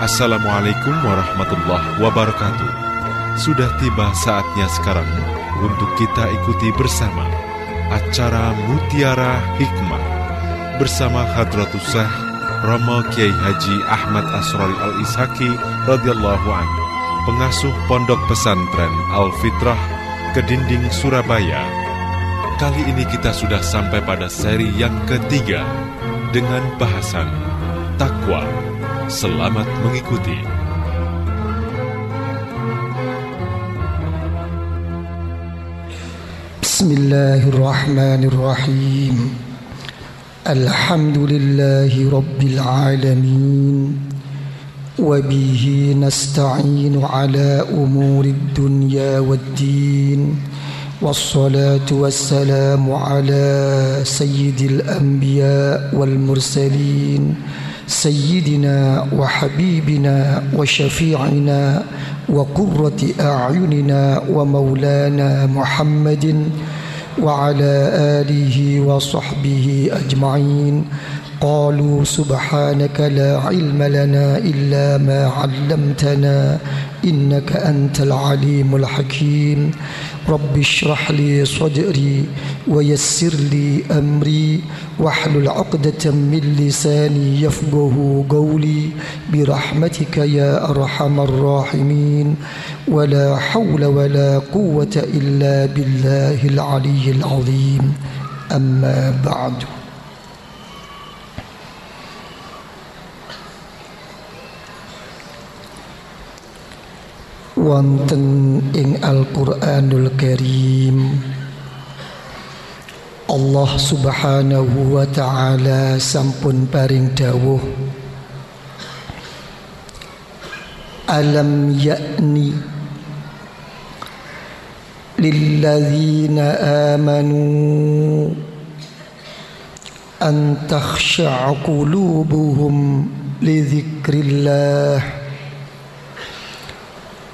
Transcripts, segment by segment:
Assalamualaikum warahmatullahi wabarakatuh. Sudah tiba saatnya sekarang untuk kita ikuti bersama acara Mutiara Hikmah bersama Hadratus Syekh Romo Kiai Haji Ahmad Asrori Al Ishaki radhiyallahu an, pengasuh Pondok Pesantren Al Fitrah Kedinding Surabaya. Kali ini kita sudah sampai pada seri yang ketiga dengan bahasan takwa. Selamat mengikuti. Bismillahirrahmanirrahim. Alhamdulillahi rabbil alamin. وبه نستعين على أمور الدنيا والدين والصلاة والسلام على سيد الأنبياء والمرسلين سيدنا وحبيبنا وشفيعنا وقرة أعيننا ومولانا محمد وعلى آله وصحبه أجمعين. قالوا سبحانك لا علم لنا إلا ما علمتنا إنك أنت العليم الحكيم. رب اشرح لي صدري ويسر لي أمري. واحلل عقدة من لساني يفقه قولي. برحمتك يا أرحم الراحمين. ولا حول ولا قوة إلا بالله العلي العظيم. أما بعد. Wonten ing Al-Qur'anul Karim. Allah Subhanahu wa taala sampun paring dawuh. Alam ya'ni lilladzina amanu an takhsha'a qulubuhum li dzikrillah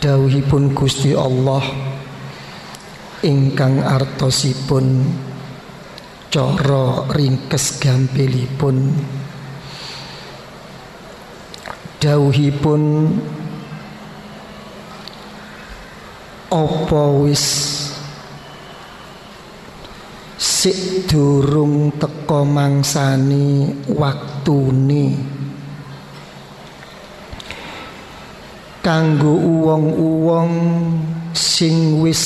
Dawuhipun Gusti Allah ingkang artosipun cara ringkes gampilipun. Dawuhipun apa wis sik durung teka mangsani waktune kanggo uwong-uwong sing wis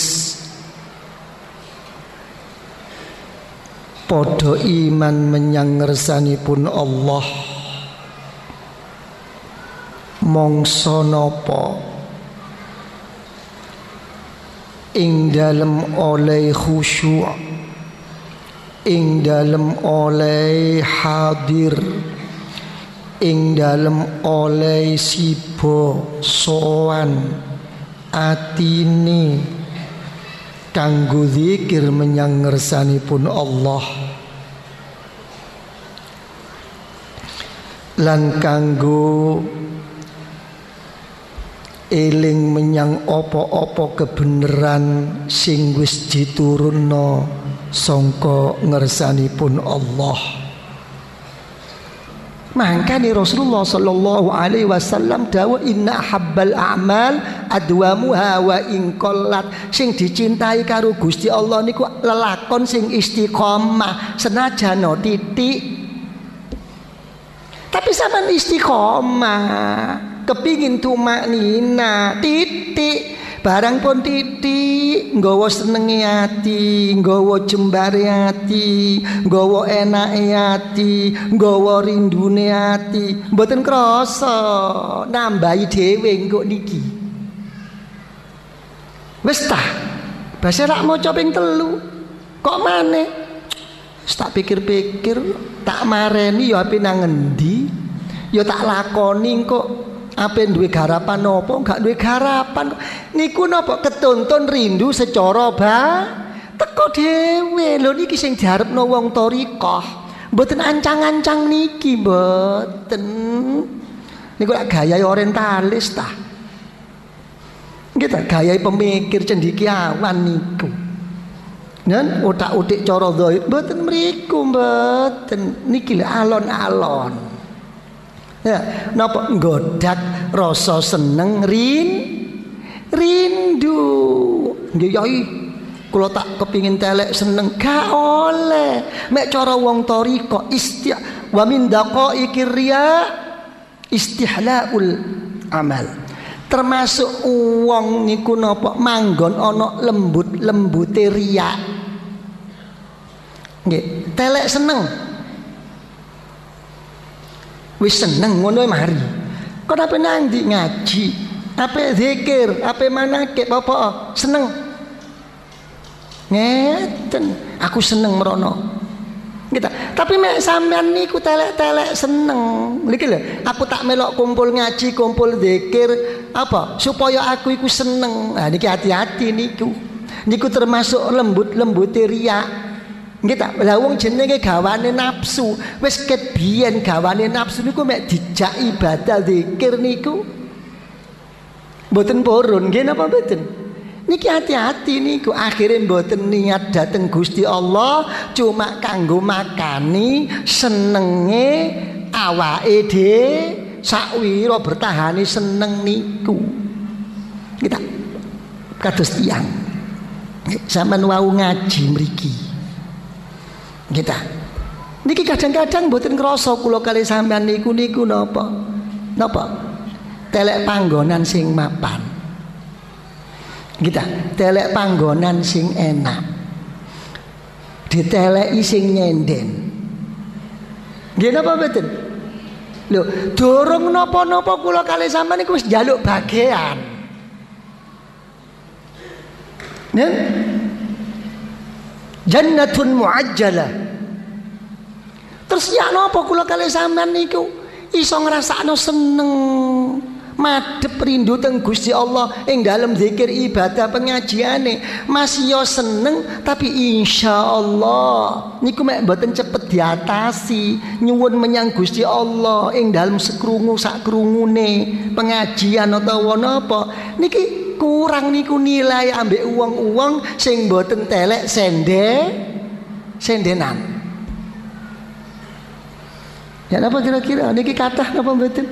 padha iman menyang ngersanipun Allah. Mongso napa? Ing dalem oleh khusyuk ing dalem oleh hadir ing dalem oleh sibo soan atine kanggo zikir menyang ngersanipun Allah. Lan kanggo eling menyang opo-opo kebenaran sing wis diturunno sangka ngersanipun Allah Makanya Rasulullah sallallahu alaihi wasallam dawuh inna habbal a'mal adwamuha wa in sing dicintai karo Gusti Allah niku lelakon sing istiqomah senajan titik. Tapi sama istiqomah kepingin tumak nina titik barang pun titik nggawa senenge ati nggawa jembare ati nggawa enake ati nggawa rindune ati. Mboten krasa nambahi dhewe engko niki. Wis ta basa rak maca ping telu. Kok maneh? Tak pikir-pikir tak mareni ya ape nang ngendi? Ya tak lakoni kok Apa duwe garapan nopo? Enggak duwe garapan. Niku nopo ketonton rindu secara ba teko dhewe. Lho niki sing diharepno wong thariqah. Mboten ancang-ancang niki mboten. Niku lak gaya orientalis ta. Kita gaya pemikir cendikiawan niku. Dan otak-otik cara dhahir mboten mriku mboten. Niki alon-alon. Ya, napa nggodak rasa seneng rin rindu. Nggih yai kula tak kepingin telek seneng gak oleh. Mek cara wong kok isti wa min daqaiqir riya istihlaul amal. Termasuk wong niku napa manggon ana lembut-lembute riya. Nggih, telek seneng wis seneng ngono mari. Kok apa nanti ngaji? Apa zikir? Apa manake? Apa seneng. Ngeten. Aku seneng merono kita tapi mek sampean niku telek-telek seneng. Niki lho aku tak melok kumpul ngaji kumpul zikir apa? Supaya aku iku seneng. Nah niki hati-hati niku. Niku termasuk lembut-lembut riak Kita lah wong jenenge gawane nafsu. Wis ket biyen gawane nafsu niku mek dijak ibadah zikir niku. Mboten purun nggih napa mboten? Niki hati-hati niku akhirnya mboten niat dateng Gusti Allah cuma kanggo makani senenge awake dhe sakwira bertahani seneng niku. Kita kados tiyang. Sampeyan wau ngaji mriki kita. Niki kadang-kadang mboten krasa kula kali sampean niku niku napa? Napa? Telek panggonan sing mapan. Kita telek panggonan sing enak. Diteleki sing nyenden. Nggih napa mboten? Lho dorong napa-napa kula kali sampean niku wis njaluk bagian Nen? Jannatun muajjalah Terus ya napa kula kali sampean niku? Iso ngrasakno seneng madhep rindu teng Gusti Allah ing dalam zikir ibadah pengajiane. Masih yo seneng tapi insya Allah niku mek mboten cepet diatasi nyuwun menyang Gusti Allah ing dalam sekrungu sak krungune pengajian atau napa. Niki kurang niku nilai ambek uang-uang sing mboten telek sende sendenan Ya apa kira-kira niki kathah napa mboten?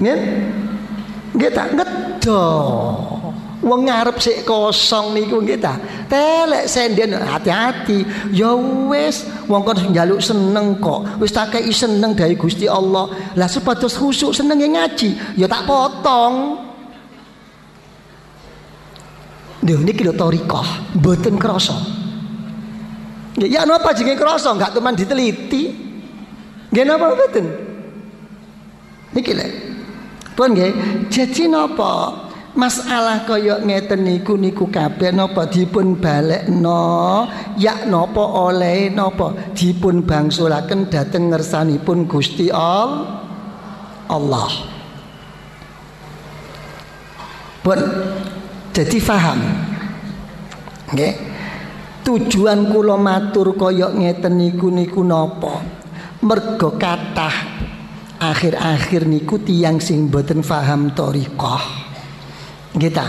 Nggih? Nggih tak ngedo. Wong ngarep sik kosong niku nggih ta. Telek senden hati-hati. Ya wis wong kon njaluk seneng kok. Wis tak kei seneng dari Gusti Allah. Lah khusuk seneng ngaji, ya tak potong. Lho niki lho thariqah, mboten krasa. Ya napa jenenge krasa, enggak teman diteliti. Nggih mboten? Niki lho. Pun nggih, jadi napa? Masalah kaya ngeten niku niku kabeh napa dipun balekno ya napa oleh napa dipun bangsulaken dhateng ngersanipun Gusti Allah. Pun jadi faham. Nggih. Tujuan kula matur kaya ngeten niku niku napa? Mergo kathah. Akhir-akhir niku tiang sing boten faham thariqah kita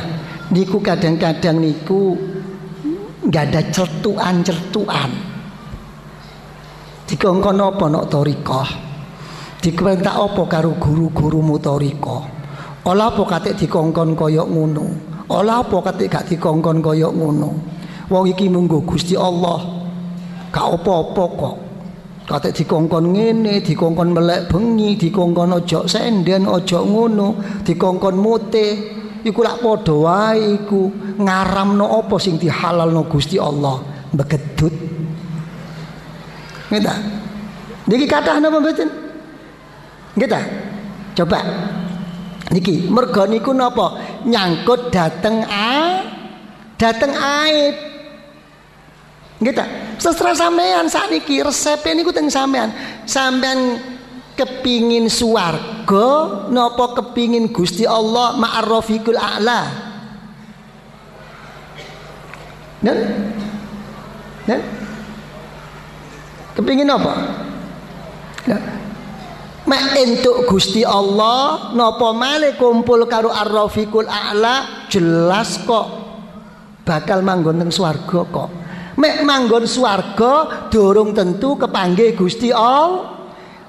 niku kadang-kadang niku nggak ada celtuan-celtuan dikongkon apa nok thariqah diperintah apa karo guru-guru motoriko olah apa kate dikongkon koyok ngono? Olah apa kate gak dikongkon koyok ngono? Wong iki munggo Gusti Allah. Gak apa-apa kok Kate dikongkon ngene, dikongkon melek bengi, dikongkon ojo senden, ojo ngono, dikongkon mute. Iku lak padha wae iku ngaramno apa sing dihalalno Gusti Allah, begedut. Ngeta. Niki kathah napa mboten? Ngeta. Coba. Niki mergo niku napa? Nyangkut dateng a dateng aib. Nggih ta? Sestra sampean sakniki resep niku teng sampean. Sampean kepingin suwarga napa kepingin Gusti Allah ma'arrafiqul a'la? Dan dan kepingin apa? Nah, mek entuk Gusti Allah napa male kumpul karo arrafiqul a'la jelas kok bakal manggon teng swarga kok mek manggon swarga durung tentu kepanggih Gusti Allah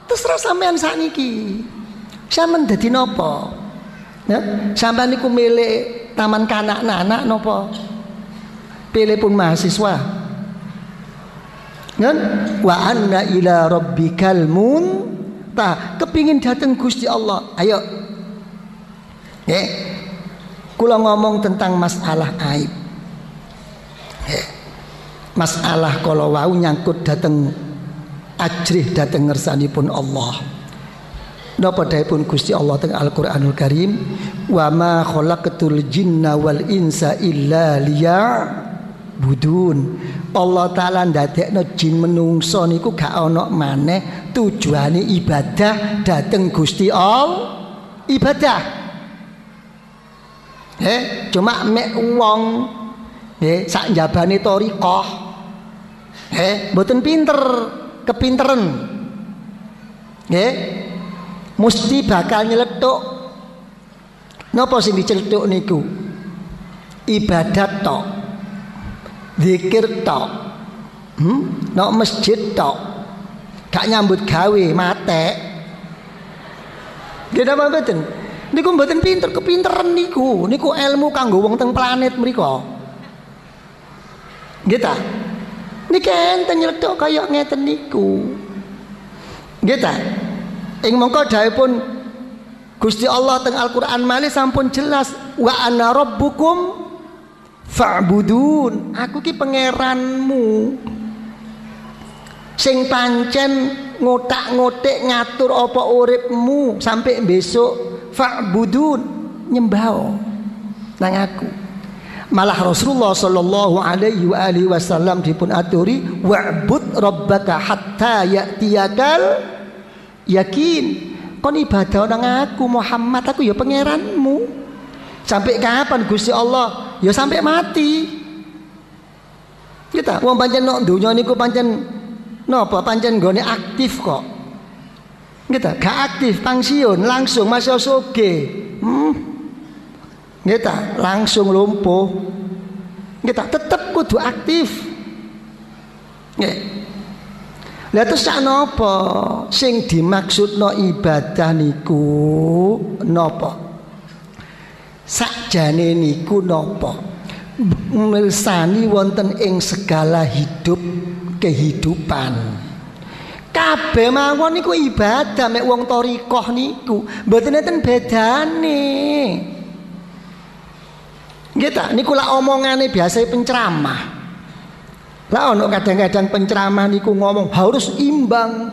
Terserah sampean sakniki. Sampean dadi napa? Ya, sampean niku milik taman kanak-anak napa? Pilih pun mahasiswa. Kan? Wa anna ila rabbikal mun ta kepingin datang Gusti Allah. Ayo. Ya. Kula ngomong tentang masalah aib. Masalah kalau wau nyangkut datang ajrih dateng ngersanipun Allah. Napa pun Gusti Allah teng Al-Qur'anul Karim? Wa ma khalaqatul jinna wal insa illa liya budun Allah taala ndadekno jin menungso niku gak ana maneh tujuane ibadah dateng Gusti Allah ibadah. Eh cuma mek wong eh sak njabane thariqah eh mboten pinter kepinteran. Nggih mesti bakal nyeletuk. Napa sing diceletuk niku? Ibadat tok. Zikir tok. Hmm? nok masjid tok. Gak nyambut gawe mate Gak apa mboten? Niku mboten pinter kepinteran niku. Niku ilmu kanggo wong teng planet mriku Nggih Niki enten nyeletuk kaya ngeten niku. Nggih ta? Ing mongko pun Gusti Allah teng Al-Qur'an malih sampun jelas wa ana rabbukum fa'budun. Aku ki pangeranmu. Sing pancen ngotak-ngotik ngatur apa uripmu sampai besok fa'budun nyembah nang aku malah Rasulullah sallallahu alaihi wa alihi wasallam dipun aturi wa'bud rabbaka hatta ya'tiyakal yakin. Kon ibadah nang aku Muhammad aku ya pangeranmu. Sampai kapan Gusti Allah? Ya sampai mati. Kita wong pancen nok donya niku pancen napa? Pancen gone aktif kok. Kita gak aktif pensiun langsung masih soge. Hmm kita langsung lumpuh kita tetap kudu aktif nggih Lah terus sak napa sing dimaksudno ibadah niku napa? Sakjane niku napa? Mirsani wonten ing segala hidup kehidupan. Kabeh mawon niku ibadah mek wong thariqah niku mboten enten bedane. Nggih niku lak omongane biasa penceramah. Lah ono kadang-kadang penceramah niku ngomong harus imbang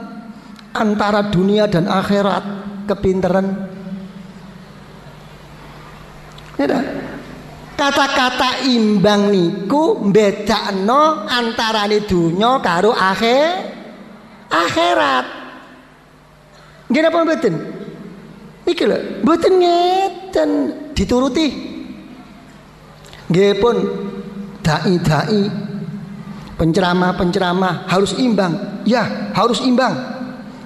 antara dunia dan akhirat kepinteran. Ya Kata-kata imbang niku bedakno antarane dunia karo akhir akhirat. Nggih napa mboten? Iki lho, mboten ngeten dituruti Nggih pun dai-dai penceramah-penceramah harus imbang. Ya, harus imbang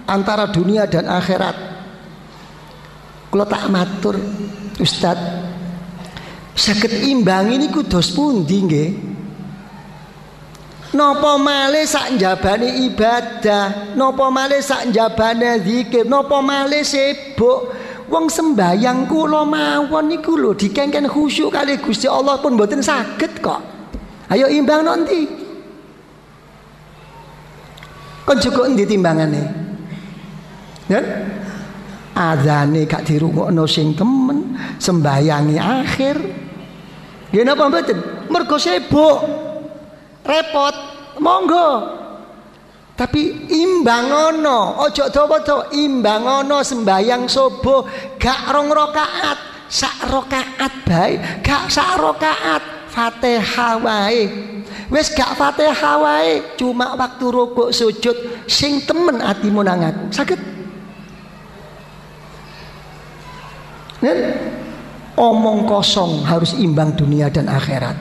antara dunia dan akhirat. Kalau tak matur Ustad sakit imbang ini kudos pundi nggih? Napa malih sak njabane ibadah, napa malih sak njabane zikir, napa malih sibuk Wong sembayang kula mawon niku lho dikengken khusyuk kali Gusti Allah pun mboten saged kok. Ayo imbang nanti. Kon cukup endi timbangane? Ya? Adzane gak dirungokno sing temen, sembayangi akhir. Nggih napa mboten? Mergo sibuk. Repot. Monggo tapi imbangono, ojo dawa-dawa imbangono sembayang subuh gak rong rakaat, sak rakaat bae, gak sak rakaat Fatihah wae. Wis gak Fatihah wae, cuma waktu rukuk sujud sing temen atimu nang aku. Saged? Kan? Omong kosong harus imbang dunia dan akhirat.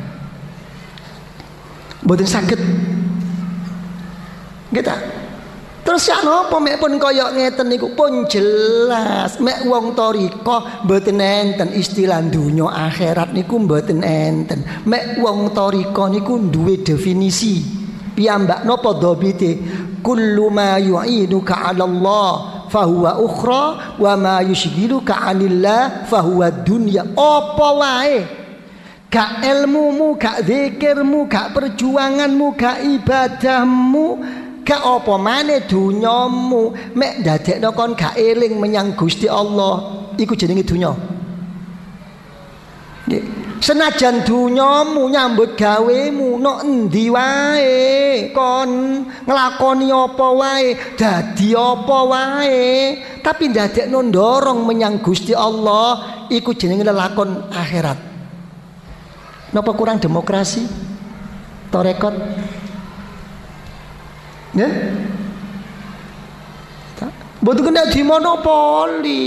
Mboten Kita Terus ya napa mek pun kaya ngeten niku pun jelas mek wong toriko mboten enten istilah dunya akhirat niku mboten enten. Mek wong toriko niku duwe definisi. Piyambak napa dobite? Kullu ma yu'iduka 'ala Allah fahuwa ukhra wa ma yushghiluka 'anillah fahuwa dunya. Apa wae gak ilmumu, gak zikirmu, gak perjuanganmu, gak ibadahmu, Gak apa maneh dunyamu? Mek dadekno kon gak eling menyang Gusti Allah. Iku jenenge dunya. Senajan dunyamu nyambut gawemu no endi wae? Kon nglakoni apa wae? Dadi apa wae? Tapi ndadekno ndorong menyang Gusti Allah iku jenenge lelakon akhirat. Napa kurang demokrasi? Torekot Ya? Mboten kena dimonopoli.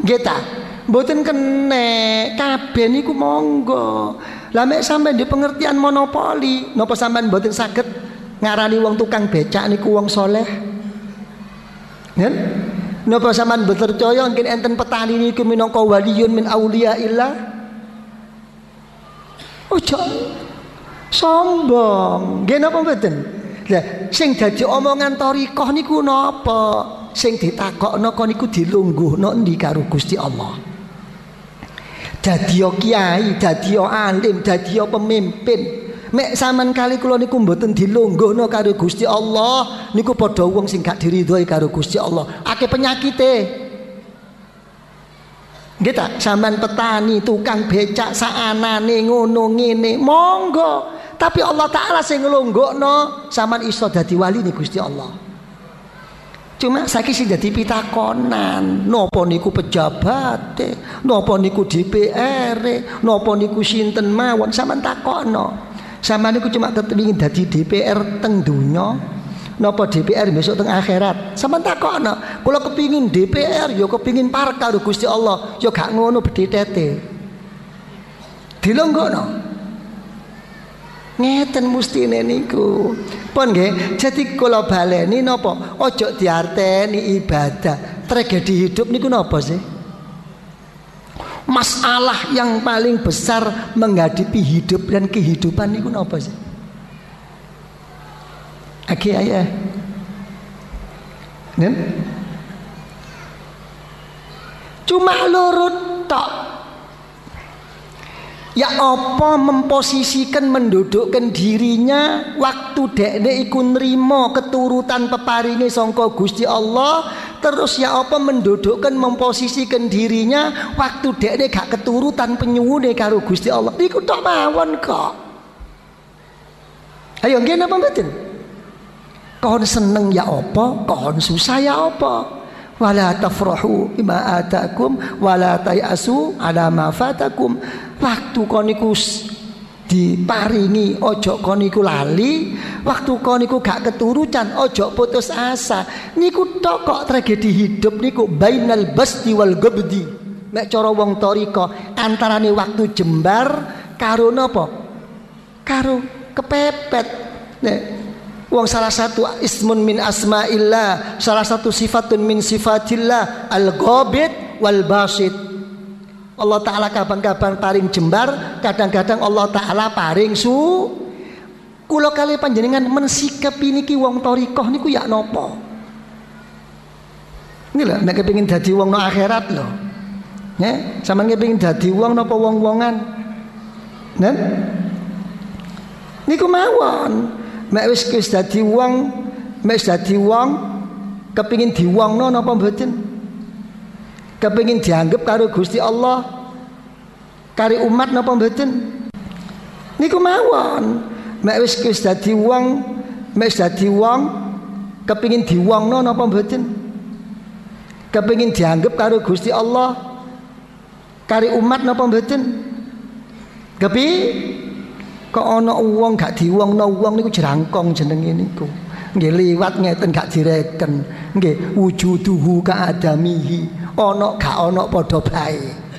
Nggih ta? Mboten kena kabeh niku monggo. Lah mek sampean di pengertian monopoli, napa sampean mboten saged ngarani wong tukang becak niku wong soleh? Ya? Napa sampean percaya mungkin enten petani niku minangka waliyun min auliya illah? Ojo sombong. Nggih napa mboten? Lah sing dadi omongan thariqah niku napa? Sing ditakokno kon niku dilungguhno endi karo Gusti Allah. Dadi kiai, dadi alim, dadi pemimpin. Mek sampean kali kula niku mboten dilungguhno karo Gusti Allah, niku padha wong sing gak diridhoi karo Gusti Allah. Akeh penyakite. Nggih ta, sampean petani, tukang becak saanane ngono ngene, monggo. Tapi Allah Ta'ala sing nglonggokno sampean iso dadi wali nih Gusti Allah. Cuma saiki sing dadi pitakonan, napa niku pejabat, napa niku DPR, napa niku sinten mawon sampean takokno. Sampean niku cuma kepengin dadi DPR teng donya, napa DPR besok teng akhirat. Sampean takokno, kula kepingin DPR ya kepingin parek karo Gusti Allah, ya gak ngono bedhetete. Dilonggokno. Ngeten mustine niku. Pun nggih, jadi kula baleni napa? Ojo diarteni ibadah. Tragedi hidup niku napa sih? Masalah yang paling besar menghadapi hidup dan kehidupan niku napa sih? Oke ayah. Nen? Cuma lurut tok Ya apa memposisikan mendudukkan dirinya waktu dekne iku nrimo keturutan peparinge sangka Gusti Allah? Terus ya apa mendudukkan memposisikan dirinya waktu dekne gak keturutan penyuwune karo Gusti Allah? Iku tok mawon kok. Ayo nggih napa mboten? Kon seneng ya apa kon susah ya apa? Wala tafrahu bima atakum wala tayasu ala ma fatakum waktu koniku diparingi ojo koniku lali waktu koniku gak keturutan ojo putus asa. Niku tok kok tragedi hidup niku bainal basti wal gobdi nek cara wong toriko antarane waktu jembar karo napa karo kepepet. Nek Wong salah satu ismun min asma'illah, salah satu sifatun min sifatillah, al-ghabid wal basit. Allah taala kapan-kapan paring jembar, kadang-kadang Allah taala paring su. Kula kali panjenengan mensikapi niki wong torikoh niku ya nopo. Ini lah, nek kepingin dadi wong no akhirat loh. Ya, sama kepingin dadi wong nopo wong-wongan. Nen? Niku mawon mek wis wis dadi wong mek wis dadi wong kepengin diwongno napa mboten kepengin dianggap karo Gusti Allah kari umat napa mboten niku mawon mek wis wis dadi wong mek wis dadi wong kepengin diwongno napa mboten kepengin dianggap karo Gusti Allah kari umat napa mboten kepi Kok ana wong gak diwongno wong niku jerangkong jenenge niku. Nggih liwat ngeten gak direken. Nggih wujuduhu ka adamihi. Ana gak ana padha bae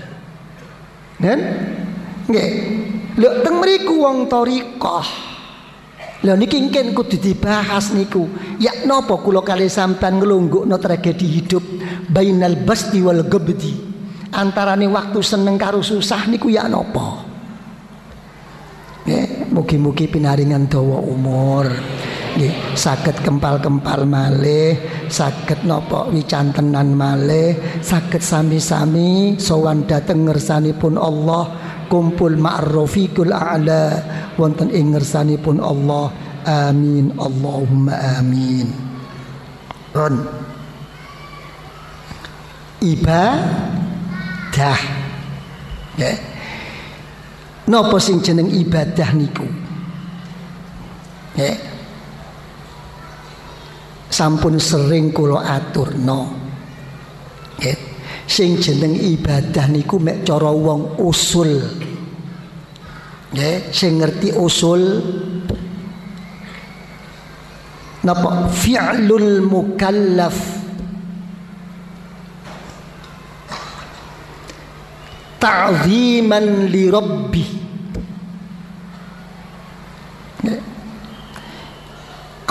Nen? Nggih. Lho teng mriku wong thariqah. Lha niki engken kudu dibahas niku. Ya napa kula kali sampean nglunggukno tragedi hidup bainal basti wal gabdi. Antarane waktu seneng karo susah niku ya napa? Nggih, mugi-mugi pinaringan dawa umur. Nggih, saged kempal-kempal malih, saged napa wicantenan malih, saged sami-sami sowan dhateng ngersanipun Allah kumpul ma'rafiqul a'la wonten ing ngersanipun Allah. Amin Allahumma amin. Ron. Ibadah. Ya. Napa sing jeneng ibadah niku? Ya sampun sering kula aturno nggih. Sing jeneng ibadah niku mek cara wong usul. Nggih sing ngerti usul. Napa? Fi'lul mukallaf. Ta'ziman li rabbih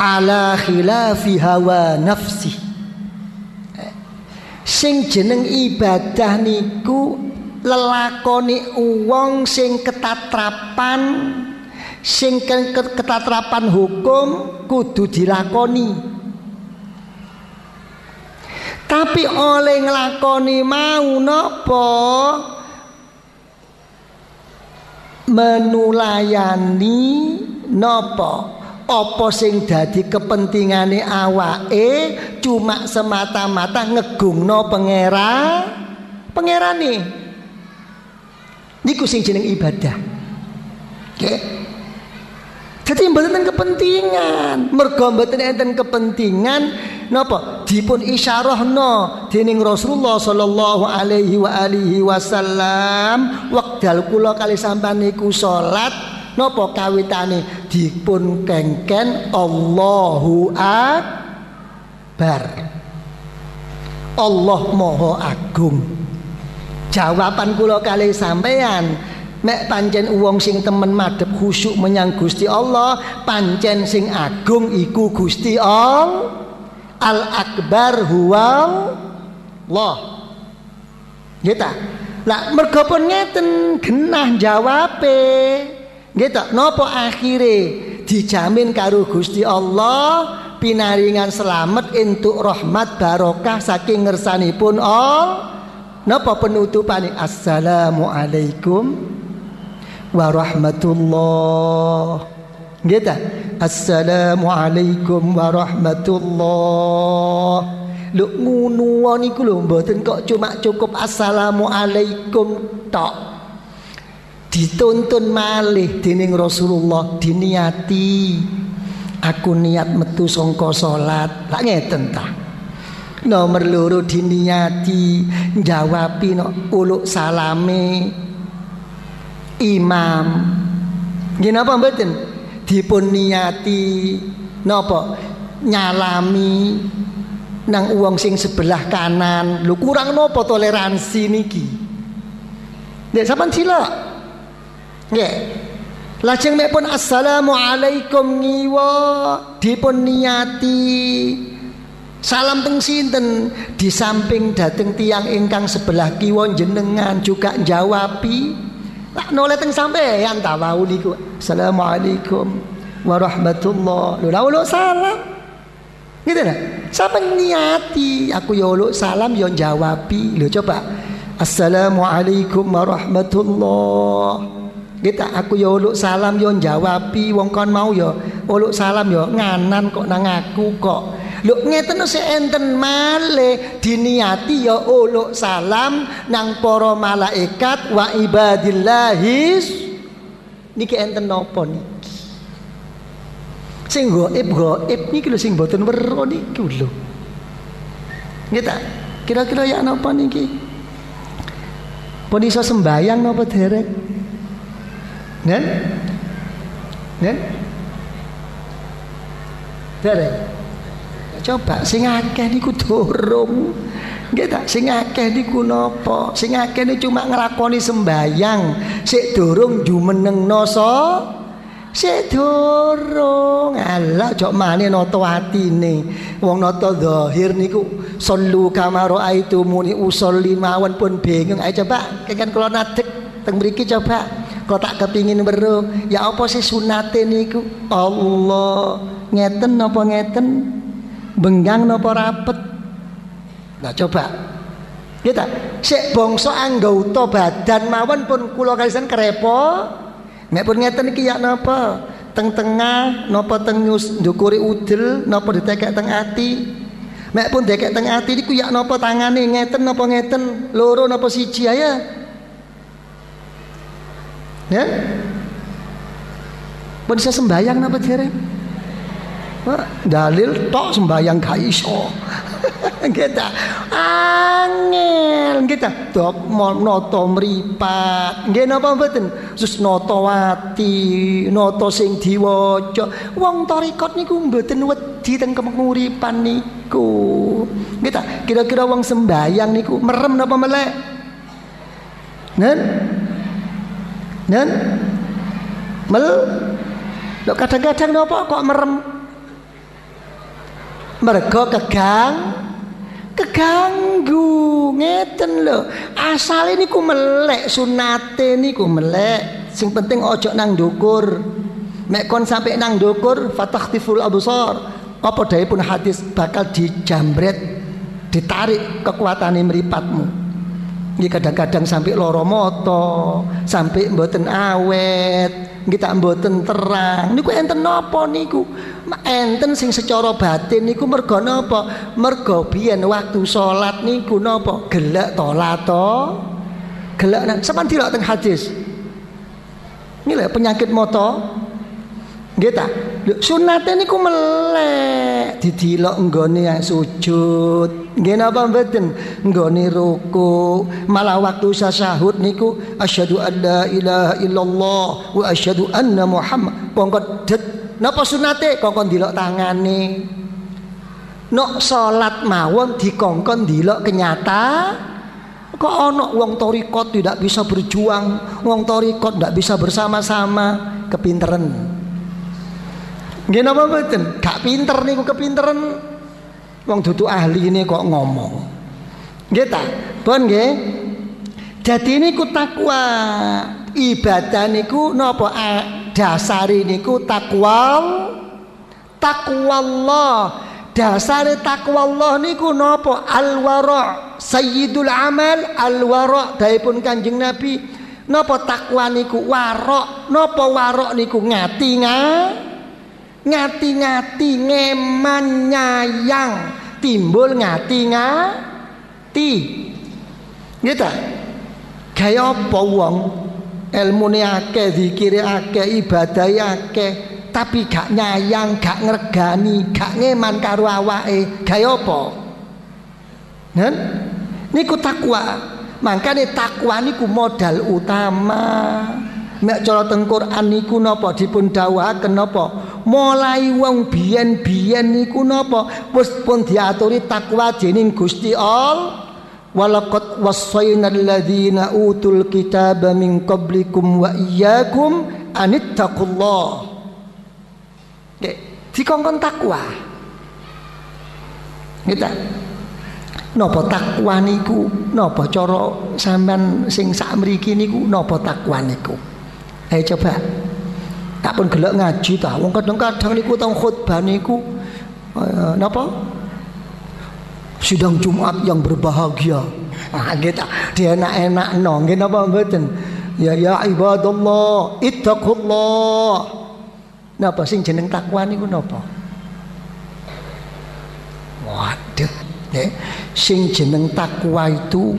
ala khilafi hawa nafsi. Sing jeneng ibadah niku lelakoni uang sing ketatrapan sing ketatrapan hukum kudu dilakoni. Tapi oleh ngelakoni mau nopo menulayani nopo apa sing dadi kepentingane awake cuma semata-mata ngegungno pengera? Pangerane niku sing jeneng ibadah. Oke okay? jadi mboten kepentingan. Mergo mboten enten kepentingan napa? Dipun isyarahno dening Rasulullah sallallahu alaihi wa alihi wasallam wekdal kula kali sampean niku salat Napa kawitane dipun kengken Allahu Akbar. Allah Maha Agung. Jawaban kula kali sampean mek pancen wong sing temen madhep khusyuk menyang Gusti Allah, pancen sing agung iku Gusti Allah. Al Akbar huwa Allah. Nggih ta? Lah mergo pun ngeten genah jawabe. Gitu, nopo akhire dijamin karo Gusti Allah pinaringan selamat entuk rahmat barokah saking ngersanipun Allah. Napa penutupane Assalamualaikum warahmatullah. Gitu. Assalamualaikum warahmatullah. Lu ngunu niku lho mboten kok cuma cukup assalamualaikum tok dituntun malih dening Rasulullah diniati. Aku niat metu sangka salat. Lak ngeten ta? Nomor loro diniati. Jawabi no uluk salame. Imam. Gini apa mboten? Dipun niati. Napa? Nyalami nang uang sing sebelah kanan. Lu kurang nopo toleransi niki? Dek sampean sila Nggih. Lajeng mek pun assalamualaikum ngiwa. Dipun niati. Salam teng sinten? Di samping dateng tiang ingkang sebelah kiwa jenengan juga jawabi tak noleh teng sampean ta wau niku. Assalamualaikum warahmatullah lho lho salam. Gitu lah. Sampai niati. Aku ya salam yo ya jawabi lho coba. Assalamualaikum warahmatullah kita aku ya uluk salam yo jawabi wong kon mau yo uluk salam yo nganan kok nang aku kok. Lho ngeten se enten male diniati ya uluk salam nang para malaikat wa ibadillahis niki enten napa niki? Sing gaib gaib niki lho sing boten weruh niki lho. Kira-kira ya napa niki? Pun iso sembayang napa derek Nen? Nen? Derek. Coba sing akeh niku durung. Nggih ta, sing akeh niku napa? Sing akeh niku cuma nglakoni sembayang, sik durung jumenengno so Sik durung. Alah jok mane nata atine. Wong nata zahir niku sallu kama raaitumuni usolli mawon pun bingung. Ayo coba kengken kula nadek teng mriki coba. Kok tak kepingin weruh, ya apa sih sunate niku? Allah. Ngeten napa ngeten? Benggang napa rapet? Nah coba. Kita sik bangsa anggota badan mawon pun kula kalisan kerepo. Nek pun ngeten iki ya napa? Teng tengah napa teng ndukuri udel napa ditekek teng ati? Mek pun dekek teng ati niku ya napa tangane? Ngeten napa ngeten? Loro napa siji? Ya ya? Pun bisa sembayang napa dereng dalil tok sembayang gak iso. Kita angel kita dok noto mripat. Nggih napa mboten? Sus noto wati noto sing diwaca. Wong tarikot niku mboten wedi teng kemuripan niku. Kita kira-kira wong sembayang niku merem napa melek? Nen nen? Mel? Kadang-kadang napa kok merem? Mergo kegang keganggu ngeten lho. Asale niku melek sunate niku melek. Sing penting ojo nang dukur mek kon sampai nang dukur fatakhtiful absar apa pun hadis bakal dijambret ditarik kekuatan meripatmu ini kadang-kadang sampai loro moto sampai mboten awet kita mboten terang. Niku enten napa niku? Enten sing secara batin niku mergo napa mergo biyen waktu salat niku napa gelek to lato gelek nang sampean dilok teng hadis. Lah penyakit moto. Nggih ta? Sunate niku melek didilok nggone sujud. Nggih napa mboten? Nggone ruku. Malah waktu sasahud niku asyhadu an la ilaha illallah wa asyhadu anna muhammad. Kongkon det napa sunate? Kongkon dilok tangane. Nok salat mawon dikongkon dilok kenyata. Kok ono wong torikot tidak bisa berjuang wong torikot tidak bisa bersama-sama. Kepinteran Nggih napa mboten? Gak pinter niku kepinteran. Wong dudu ahli ini kok ngomong. Nggih ta? Pun nggih. Jadi niku takwa. Ibadah niku napa dasare niku takwa takwa Allah. Dasare takwa Allah niku napa? Al-wara. Sayyidul amal al-wara pun Kanjeng Nabi. Napa takwa niku warok? Napa warok niku ngati ngati ngati-ngati ngeman nyayang. Timbul ngati ngati gitu gaya apa wong? Ilmune akeh zikire akeh ibadah akeh tapi gak nyayang gak ngregani gak ngeman karo awake. Gaya apa? Kan niku takwa. Makanya takwa niku modal utama Nek cara teng Quran niku napa dipun dawuhaken napa? Mulai wong biyen-biyen niku napa? Wis pun diaturi takwa dening Gusti Allah. Walaqad wassayna alladziina utul kitaba min qablikum wa iyyakum anittaqullah. Oke, dikongkon takwa. Kita Napa takwa niku? Napa cara sampean sing sak mriki niku napa takwa niku? Ayo coba. Tak pun gelak ngaji ta. Wong kadang-kadang niku tau khutbah niku uh, napa? Sidang Jumat yang berbahagia. Ah kita dia enak-enak no. Nggih napa mboten? Ya ya ibadallah, ittaqullah. Napa sing jeneng takwa niku napa? Waduh, ya. sing jeneng takwa itu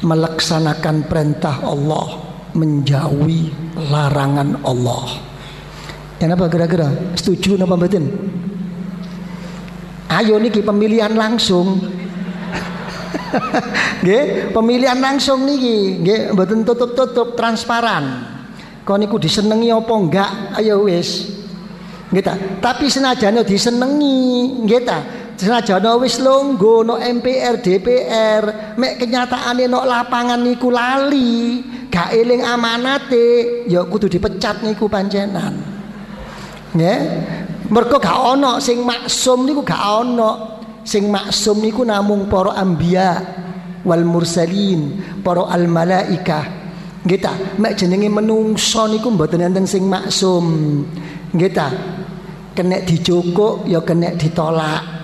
melaksanakan perintah Allah menjauhi larangan Allah. Kenapa kira-kira? Setuju napa mboten? Ayo niki pemilihan langsung. Nggih, pemilihan langsung niki, nggih mboten tutup-tutup transparan. Kau niku disenengi apa enggak? Ayo wis. Nggih Tapi senajan disenengi, nggih ta. Senajan wis longgo no MPR DPR, mek kenyataane no lapangan niku lali, gak eling amanate, ya kudu dipecat niku pancenan. Nggih. Mergo gak ono sing maksum niku gak ono. Sing maksum niku namung para anbiya wal mursalin, para al malaikah. Nggih mek jenenge menungso niku mboten enten sing maksum. Nggih ta? Kena dijukuk ya kena ditolak.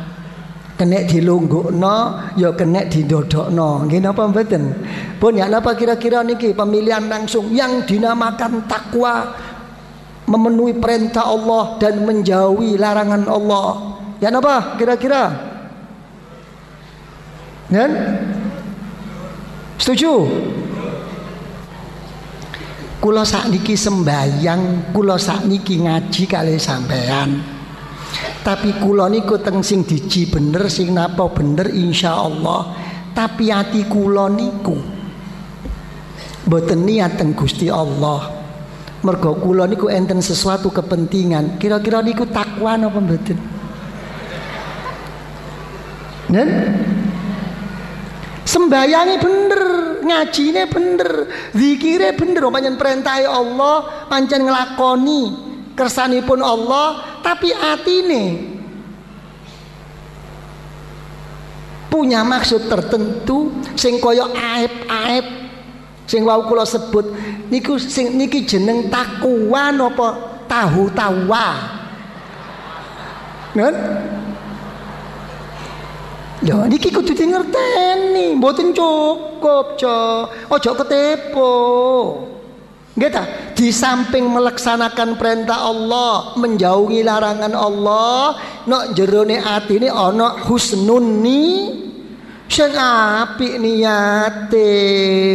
Kena dilunggukno ya kena didodokno. Nggih napa mboten? Pun ya napa kira-kira niki pemilihan langsung yang dinamakan takwa memenuhi perintah Allah dan menjauhi larangan Allah. Ya napa kira-kira? Kan? Setuju? Kula sakniki sembayang, kula sakniki ngaji kali sampean. Tapi kula niku teng sing diji bener, sing napa bener insyaallah. Tapi hati kula niku boten niat teng Gusti Allah. Mergo kula niku enten sesuatu kepentingan. Kira-kira niku takwa napa mboten? Nen? Sembayangi bener, ngajine bener, zikire bener, pancen perintah Allah, pancen ngelakoni kersanipun Allah, tapi atine punya maksud tertentu sing kaya aib-aib sing wau kula sebut niku sing niki jeneng takwa napa tahu tawa Nen? Ya niki kudu ngerteni, mboten cukup, Cok. Ojo ketepo. Nggih ta? Di samping melaksanakan perintah Allah, menjauhi larangan Allah, nok jerone atine ana husnun ni. Sing apik niyate.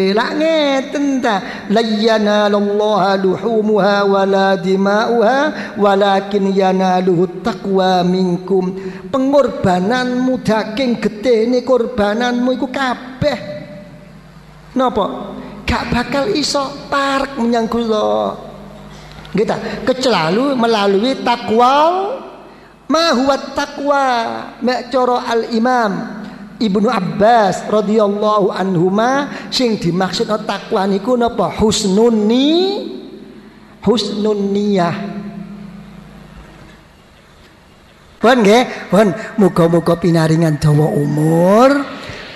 Lak ngeten ta? Layyana Allah luhumuha wala dima'uha walakin yanaluhu taqwa minkum. Pengorbananmu daging getene korbananmu iku kabeh. Napa gak bakal iso parek menyang kula nggih kecuali melalui takwa ma takwa. Mek al imam Ibnu Abbas radhiyallahu anhuma sing dimaksud takwa niku napa? Husnun ni husnun niyah Pun nggih, pun muga-muga pinaringan dawa umur,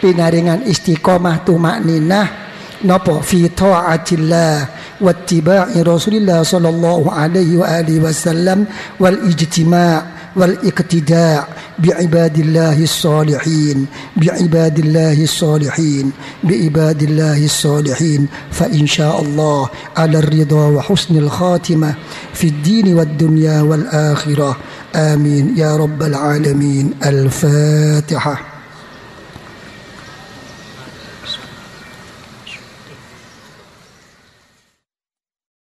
pinaringan istiqomah tumakninah napa fi taatillah wattiba'i Rasulillah sallallahu alaihi wa alihi wasallam wal ijtima' والإقتداء بعباد الله الصالحين بعباد الله الصالحين بعباد الله الصالحين. فإن شاء الله على الرضا وحسن الخاتمة في الدين والدنيا والآخرة. آمين. يا رب العالمين. الفاتحة.